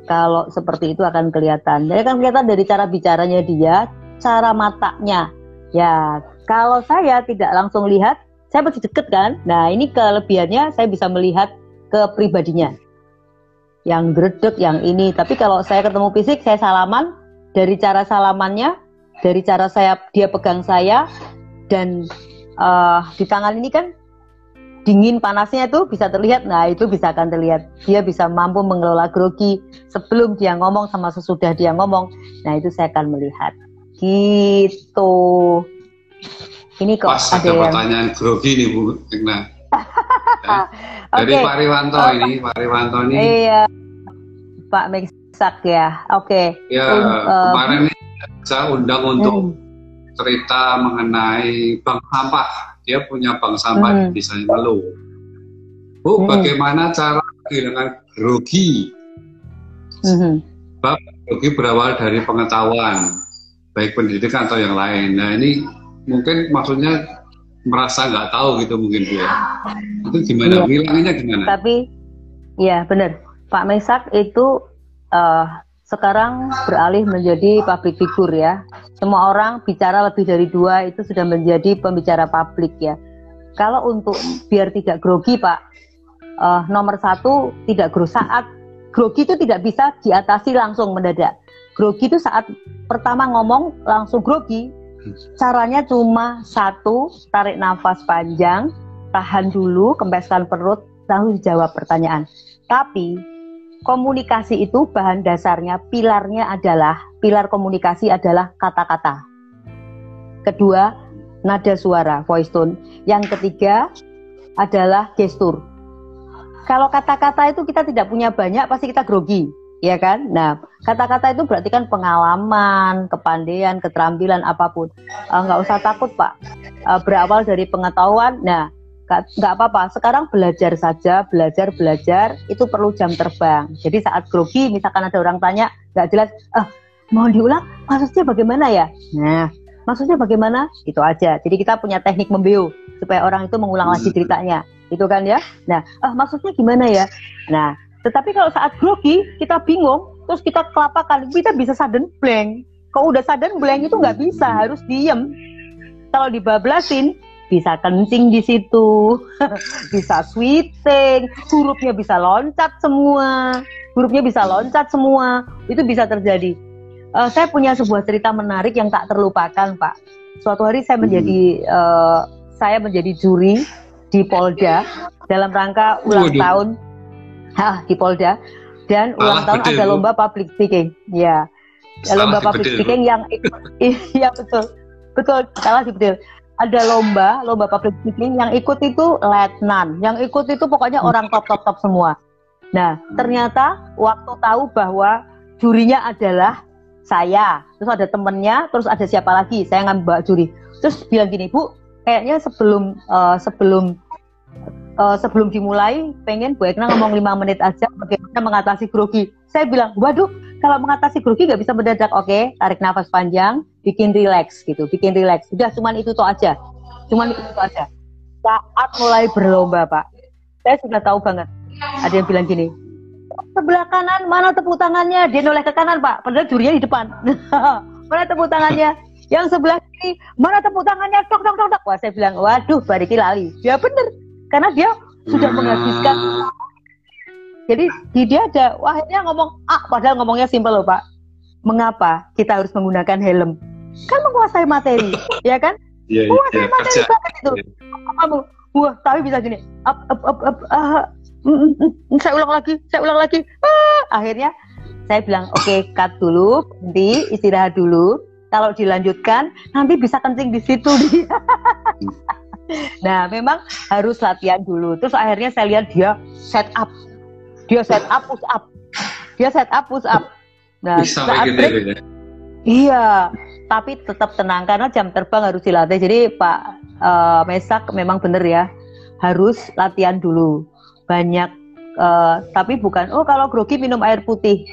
Kalau seperti itu akan kelihatan. Jadi kan kelihatan dari cara bicaranya dia, cara matanya. Ya, kalau saya tidak langsung lihat, saya masih deket kan. Nah, ini kelebihannya saya bisa melihat ke pribadinya. Yang gredek, yang ini. Tapi kalau saya ketemu fisik, saya salaman, dari cara salamannya, dari cara saya dia pegang saya dan uh, di tangan ini kan dingin panasnya itu bisa terlihat. Nah, itu bisa akan terlihat. Dia bisa mampu mengelola grogi sebelum dia ngomong sama sesudah dia ngomong. Nah, itu saya akan melihat. Gitu. Ini kok Pas ada, ada yang... pertanyaan grogi nih Bu Egna. ya. [LAUGHS] Dari okay. Pak Riwanto uh, ini, Pak Riwanto ini. Iya. Pak Meksak ya. Oke. Okay. Ya, uh, kemarin ini saya undang untuk hmm. Cerita mengenai bank sampah. Dia punya bank sampah hmm. di Malu. Bu, hmm. bagaimana cara dengan grogi? Hmm. Bab grogi berawal dari pengetahuan, baik pendidikan atau yang lain. Nah ini mungkin maksudnya merasa nggak tahu gitu mungkin ya. Itu gimana? Iya. gimana? Tapi, ya benar. Pak Mesak itu uh, sekarang beralih menjadi public figure ya. Semua orang bicara lebih dari dua itu sudah menjadi pembicara publik ya. Kalau untuk biar tidak grogi Pak, uh, nomor satu tidak grogi saat grogi itu tidak bisa diatasi langsung mendadak. Grogi itu saat pertama ngomong langsung grogi. Caranya cuma satu, tarik nafas panjang, tahan dulu, kempeskan perut, lalu jawab pertanyaan. Tapi komunikasi itu bahan dasarnya, pilarnya adalah, pilar komunikasi adalah kata-kata. Kedua, nada suara, voice tone. Yang ketiga adalah gestur. Kalau kata-kata itu kita tidak punya banyak, pasti kita grogi, ya kan? Nah, kata-kata itu berarti kan pengalaman, kepandaian, keterampilan apa pun. Uh, nggak usah takut, Pak. Uh, berawal dari pengetahuan. Nah, nggak apa-apa. Sekarang belajar saja, belajar belajar itu perlu jam terbang. Jadi saat grogi, misalkan ada orang tanya nggak jelas, ah mau diulang, maksudnya bagaimana ya? Nah, maksudnya bagaimana? Itu aja. Jadi kita punya teknik membeo supaya orang itu mengulang lagi ceritanya, itu kan ya? Nah, ah maksudnya gimana ya? Nah, tetapi kalau saat grogi kita bingung, terus kita kelapakan, kita bisa sudden blank. Kalau udah sudden blank itu nggak bisa, harus diem. Kalau dibablasin, bisa kencing di situ, [LAUGHS] bisa sweeting, hurufnya bisa loncat semua, hurufnya bisa loncat semua, itu bisa terjadi. Uh, saya punya sebuah cerita menarik yang tak terlupakan, Pak. Suatu hari saya menjadi uh, saya menjadi juri di Polda dalam rangka ulang Waduh. tahun, ah, di Polda. Dan ulang tahun ada lomba public speaking, ya. lomba public speaking yang [LAUGHS] [LAUGHS] iya betul, betul, salah sih betul ada lomba, lomba public speaking yang ikut itu letnan, yang ikut itu pokoknya orang top top top semua. Nah, ternyata waktu tahu bahwa jurinya adalah saya, terus ada temennya, terus ada siapa lagi, saya ngambil juri. Terus bilang gini, Bu, kayaknya sebelum uh, sebelum uh, sebelum dimulai, pengen Bu Ekna ngomong lima menit aja bagaimana mengatasi grogi. Saya bilang, waduh, kalau mengatasi grogi nggak bisa mendadak, oke, okay, tarik nafas panjang, bikin relax gitu, bikin relax. Udah cuman itu tuh aja, cuman itu tuh aja. Saat mulai berlomba pak, saya sudah tahu banget. Ada yang bilang gini, sebelah kanan mana tepuk tangannya? Dia noleh ke kanan pak, padahal jurinya di depan. [LAUGHS] mana tepuk tangannya? Yang sebelah kiri, mana tepuk tangannya? Tok, tok, tok, tok. Wah, saya bilang, waduh, bariki lali. Dia bener. Karena dia sudah menghabiskan jadi di dia ada, wah dia ngomong ah, padahal ngomongnya simpel loh Pak. Mengapa kita harus menggunakan helm? Kan menguasai materi, [LAUGHS] ya kan? Iya, menguasai iya, materi kerja. banget itu. Yeah. Kamu, wah tapi bisa gini, up, up, up, up, uh, mm, mm, mm, saya ulang lagi, saya ulang lagi. Uh, akhirnya saya bilang, oke okay, cut dulu, nanti istirahat dulu. Kalau dilanjutkan, nanti bisa kencing di situ dia. [LAUGHS] nah, memang harus latihan dulu. Terus akhirnya saya lihat dia set up dia set up push up. Dia set up push up. Nah saat break ya? iya tapi tetap tenang karena jam terbang harus dilatih. Jadi Pak uh, Mesak memang benar ya harus latihan dulu. Banyak uh, tapi bukan oh kalau grogi minum air putih.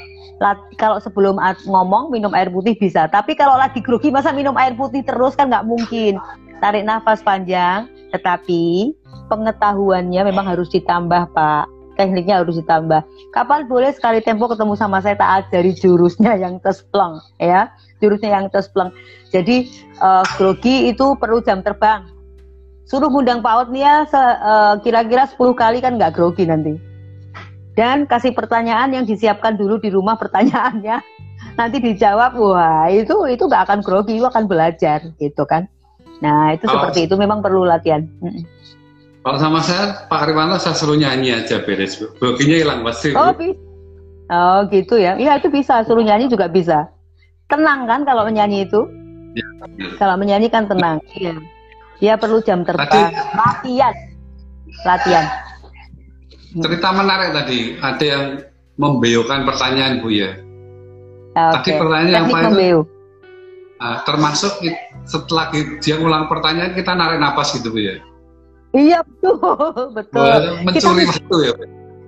Lat, kalau sebelum ngomong minum air putih bisa. Tapi kalau lagi grogi masa minum air putih terus? Kan nggak mungkin. Tarik nafas panjang tetapi pengetahuannya memang harus ditambah pak tekniknya harus ditambah. Kapan boleh sekali tempo ketemu sama saya tak ajari jurusnya [LAUGHS] yang tespleng ya, jurusnya yang tespleng. Jadi uh, grogi itu perlu jam terbang. Suruh undang Pak Otnia uh, kira-kira 10 kali kan nggak grogi nanti. Dan kasih pertanyaan yang disiapkan dulu di rumah pertanyaannya. [LAUGHS] Nanti dijawab, wah itu itu nggak akan grogi, itu akan belajar gitu kan. Nah itu oh. seperti itu memang perlu latihan. Kalau sama saya, Pak Ariwanto saya suruh nyanyi aja beres. Groginya hilang pasti. Oh, bisa. Oh gitu ya. Iya itu bisa, suruh nyanyi juga bisa. Tenang kan kalau menyanyi itu? Ya, kalau menyanyi kan tenang. Iya. Dia perlu jam terbang. Tadi, latihan. Latihan. Cerita menarik tadi. Ada yang membeokan pertanyaan Bu ya. Okay. Tadi pertanyaan yang apa itu? Uh, termasuk setelah dia ulang pertanyaan kita narik napas gitu Bu ya. Iya betul, [LAUGHS] betul. Mencuri kita, waktu ya,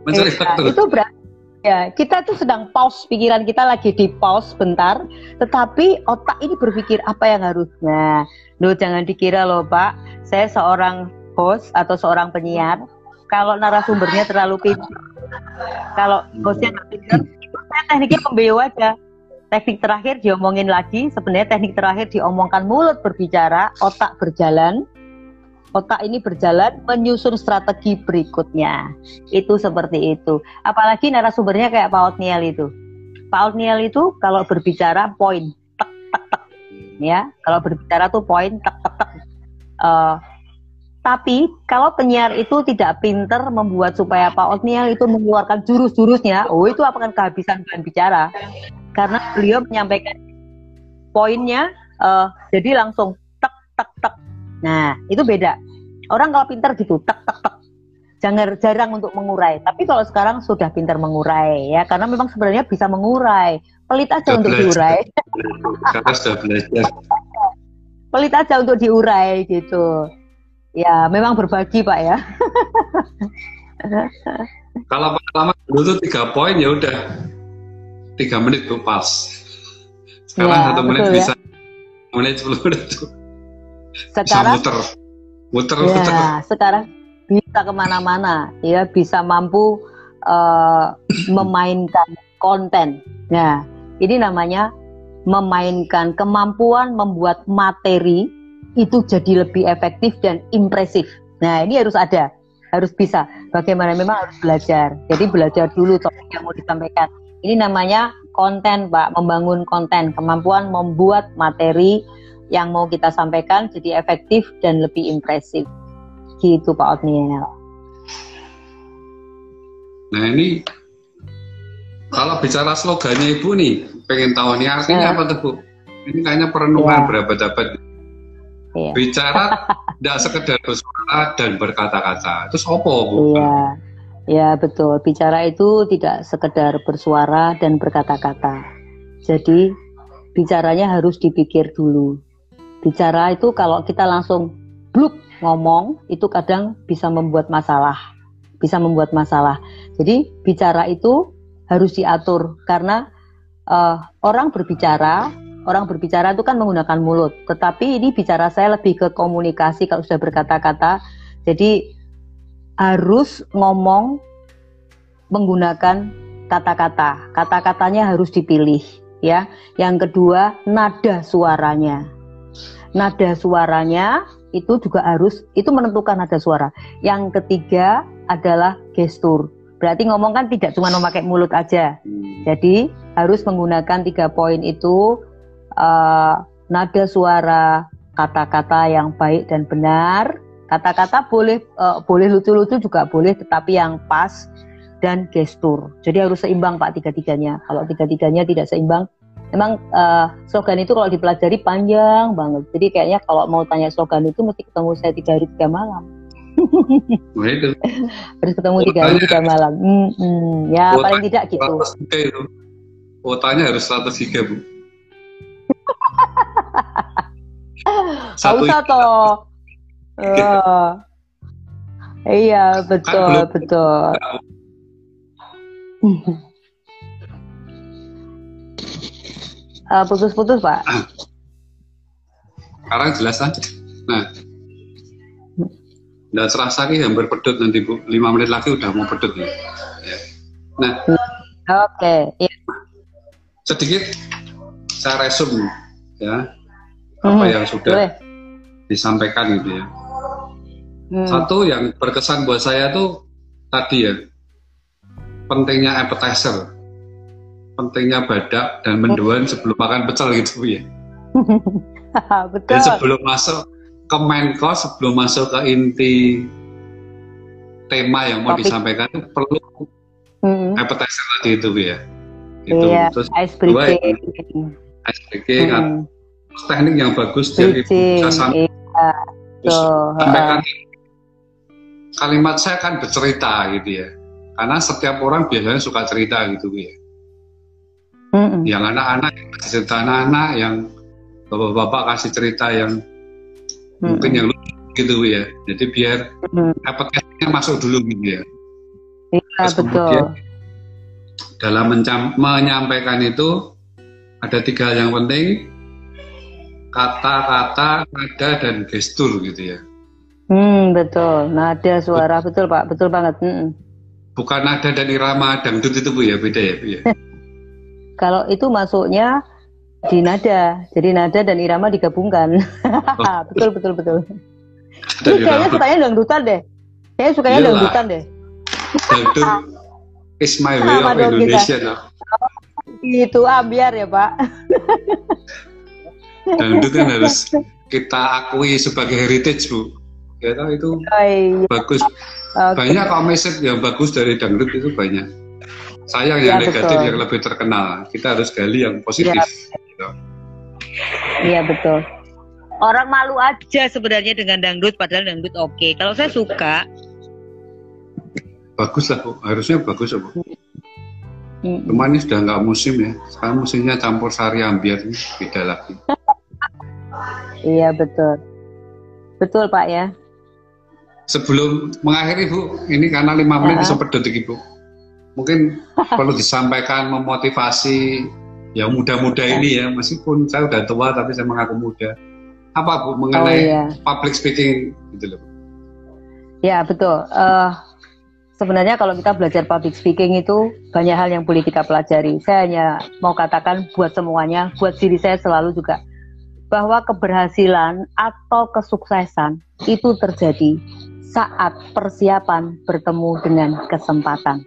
mencuri iya, waktu. Itu berarti ya kita tuh sedang pause pikiran kita lagi di pause bentar, tetapi otak ini berpikir apa yang harusnya. Loh jangan dikira loh Pak, saya seorang host atau seorang penyiar, kalau narasumbernya terlalu pintar, kalau hostnya nggak pintar, saya tekniknya pembeo aja. Teknik terakhir diomongin lagi, sebenarnya teknik terakhir diomongkan mulut berbicara, otak berjalan, otak ini berjalan menyusun strategi berikutnya. Itu seperti itu. Apalagi narasumbernya kayak Pak Otniel itu. Pak Otniel itu kalau berbicara poin tek tek tek ya. Kalau berbicara tuh poin tek tek tek. Uh, tapi kalau penyiar itu tidak pinter membuat supaya Pak Otniel itu mengeluarkan jurus-jurusnya, oh itu akan kehabisan bahan bicara. Karena beliau menyampaikan poinnya, uh, jadi langsung tek tek tek Nah, itu beda. Orang kalau pintar gitu, tek tek tek. Jangan jarang untuk mengurai. Tapi kalau sekarang sudah pintar mengurai ya, karena memang sebenarnya bisa mengurai. Pelit aja sudah untuk belajar. diurai. Karena sudah belajar. Pelit aja untuk diurai gitu. Ya, memang berbagi Pak ya. [LAUGHS] kalau pengalaman dulu tuh tiga poin ya udah tiga menit tuh pas. Sekarang ya, satu menit ya. bisa menit sepuluh menit tuh sekarang muter. Muter, ya, muter. sekarang bisa ke mana-mana. Ya bisa mampu uh, [CLEARS THROAT] memainkan konten. Nah ini namanya memainkan kemampuan membuat materi itu jadi lebih efektif dan impresif. Nah ini harus ada harus bisa. Bagaimana? Memang harus belajar. Jadi belajar dulu topik yang mau disampaikan. Ini namanya konten pak. Membangun konten kemampuan membuat materi yang mau kita sampaikan jadi efektif dan lebih impresif. Gitu Pak Otniel. Nah ini kalau bicara slogannya Ibu nih, pengen tahu nih artinya ya. apa tuh Bu? Ini kayaknya perenungan ya. berapa dapat. Ya. Bicara [LAUGHS] tidak sekedar bersuara dan berkata-kata. Terus apa Bu? Iya. Ya betul. Bicara itu tidak sekedar bersuara dan berkata-kata. Jadi bicaranya harus dipikir dulu bicara itu kalau kita langsung bluk ngomong itu kadang bisa membuat masalah bisa membuat masalah. Jadi bicara itu harus diatur karena uh, orang berbicara orang berbicara itu kan menggunakan mulut. Tetapi ini bicara saya lebih ke komunikasi kalau sudah berkata-kata. Jadi harus ngomong menggunakan kata-kata. Kata-katanya harus dipilih ya. Yang kedua nada suaranya nada suaranya itu juga harus itu menentukan nada suara. Yang ketiga adalah gestur. Berarti ngomong kan tidak cuma memakai mulut aja. Jadi harus menggunakan tiga poin itu uh, nada suara, kata-kata yang baik dan benar. Kata-kata boleh uh, boleh lucu-lucu juga boleh, tetapi yang pas dan gestur. Jadi harus seimbang Pak tiga-tiganya. Kalau tiga-tiganya tidak seimbang, Emang uh, slogan itu kalau dipelajari panjang banget. Jadi kayaknya kalau mau tanya slogan itu mesti ketemu saya tiga hari tiga malam. Nah, itu. [LAUGHS] Harus ketemu tiga hari tiga malam. Hmm, hmm. Ya Kuotanya paling tidak gitu. Itu. Kuotanya harus 100 giga bu. [LAUGHS] Satu usah toh. Uh, iya betul kan betul. [LAUGHS] uh, putus-putus Pak. Sekarang jelas kan? Nah, nggak serasa nih hampir pedut nanti bu, lima menit lagi udah mau pedut nih. Ya. Nah, oke, okay. ya. sedikit saya resum ya apa hmm, yang sudah boleh. disampaikan gitu ya. Hmm. Satu yang berkesan buat saya tuh tadi ya pentingnya appetizer, pentingnya badak dan mendoan sebelum makan pecel gitu ya. [LAUGHS] Betul. Dan sebelum masuk ke Menko, sebelum masuk ke inti tema yang mau Topik. disampaikan perlu hmm. appetizer tadi itu ya. Itu iya, terus ice breaking. ice breaking hmm. teknik yang bagus dari bisa sampai iya. sampaikan kalimat saya kan bercerita gitu ya. Karena setiap orang biasanya suka cerita gitu ya. Mm-mm. Yang anak-anak kasih cerita anak-anak, yang bapak-bapak kasih cerita yang mm-hmm. mungkin yang lucu gitu ya. Jadi biar mm-hmm. masuk dulu gitu ya. Iya Terus betul. Kemudian, dalam menyampaikan itu ada tiga hal yang penting kata-kata, nada dan gestur gitu ya. Hmm betul, nada suara betul pak, betul banget. Hmm. Bukan nada dan irama dangdut itu bu ya beda ya bu ya. [LAUGHS] Kalau itu masuknya di nada, jadi nada dan irama digabungkan. Oh. [LAUGHS] betul betul betul. Ini kayaknya sukanya dangdutan deh. Kayaknya sukanya Yalah. dangdutan deh. Dangdut is my way of Indonesia. No? Itu ambiar ya Pak. dangdut kan harus kita akui sebagai heritage Bu. Ya itu oh, iya. bagus. Okay. Banyak kok message yang bagus dari dangdut itu banyak. Sayang yang ya, negatif betul. yang lebih terkenal. Kita harus gali yang positif. Ya. Gitu. Iya betul. Orang malu aja sebenarnya dengan dangdut, padahal dangdut oke. Okay. Kalau saya suka. Bagus lah, Bu. harusnya bagus Bu. Hmm. Ini sudah nggak musim ya. Sekarang musimnya campur sari ambiar ini beda lagi. iya betul, betul Pak ya. Sebelum mengakhiri Bu, ini karena lima menit bisa detik Ibu. Mungkin perlu disampaikan memotivasi yang muda-muda ya. ini ya, meskipun saya udah tua tapi saya mengaku muda. Apa Bu mengenai oh, iya. public speaking gitu loh? Ya betul. Uh, sebenarnya kalau kita belajar public speaking itu banyak hal yang boleh kita pelajari. Saya hanya mau katakan buat semuanya, buat diri saya selalu juga bahwa keberhasilan atau kesuksesan itu terjadi saat persiapan bertemu dengan kesempatan.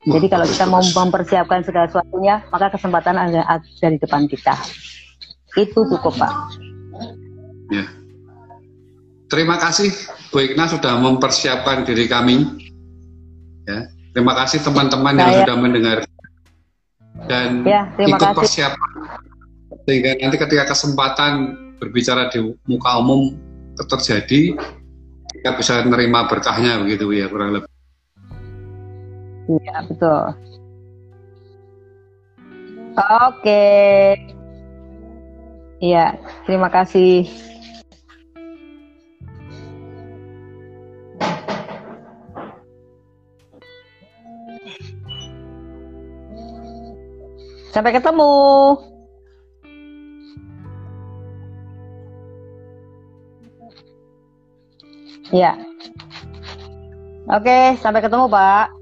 Jadi kalau kita mau mempersiapkan segala sesuatunya, maka kesempatan ada dari depan kita. Itu cukup, Pak. Ya. Terima kasih Bu Ikna sudah mempersiapkan diri kami. Ya. Terima kasih teman-teman yang sudah mendengar dan ya, ikut kasih. persiapan sehingga nanti ketika kesempatan berbicara di muka umum terjadi kita bisa menerima berkahnya begitu ya kurang lebih. Iya, betul. Oke. Iya, terima kasih. Sampai ketemu. Ya. Oke, sampai ketemu, Pak.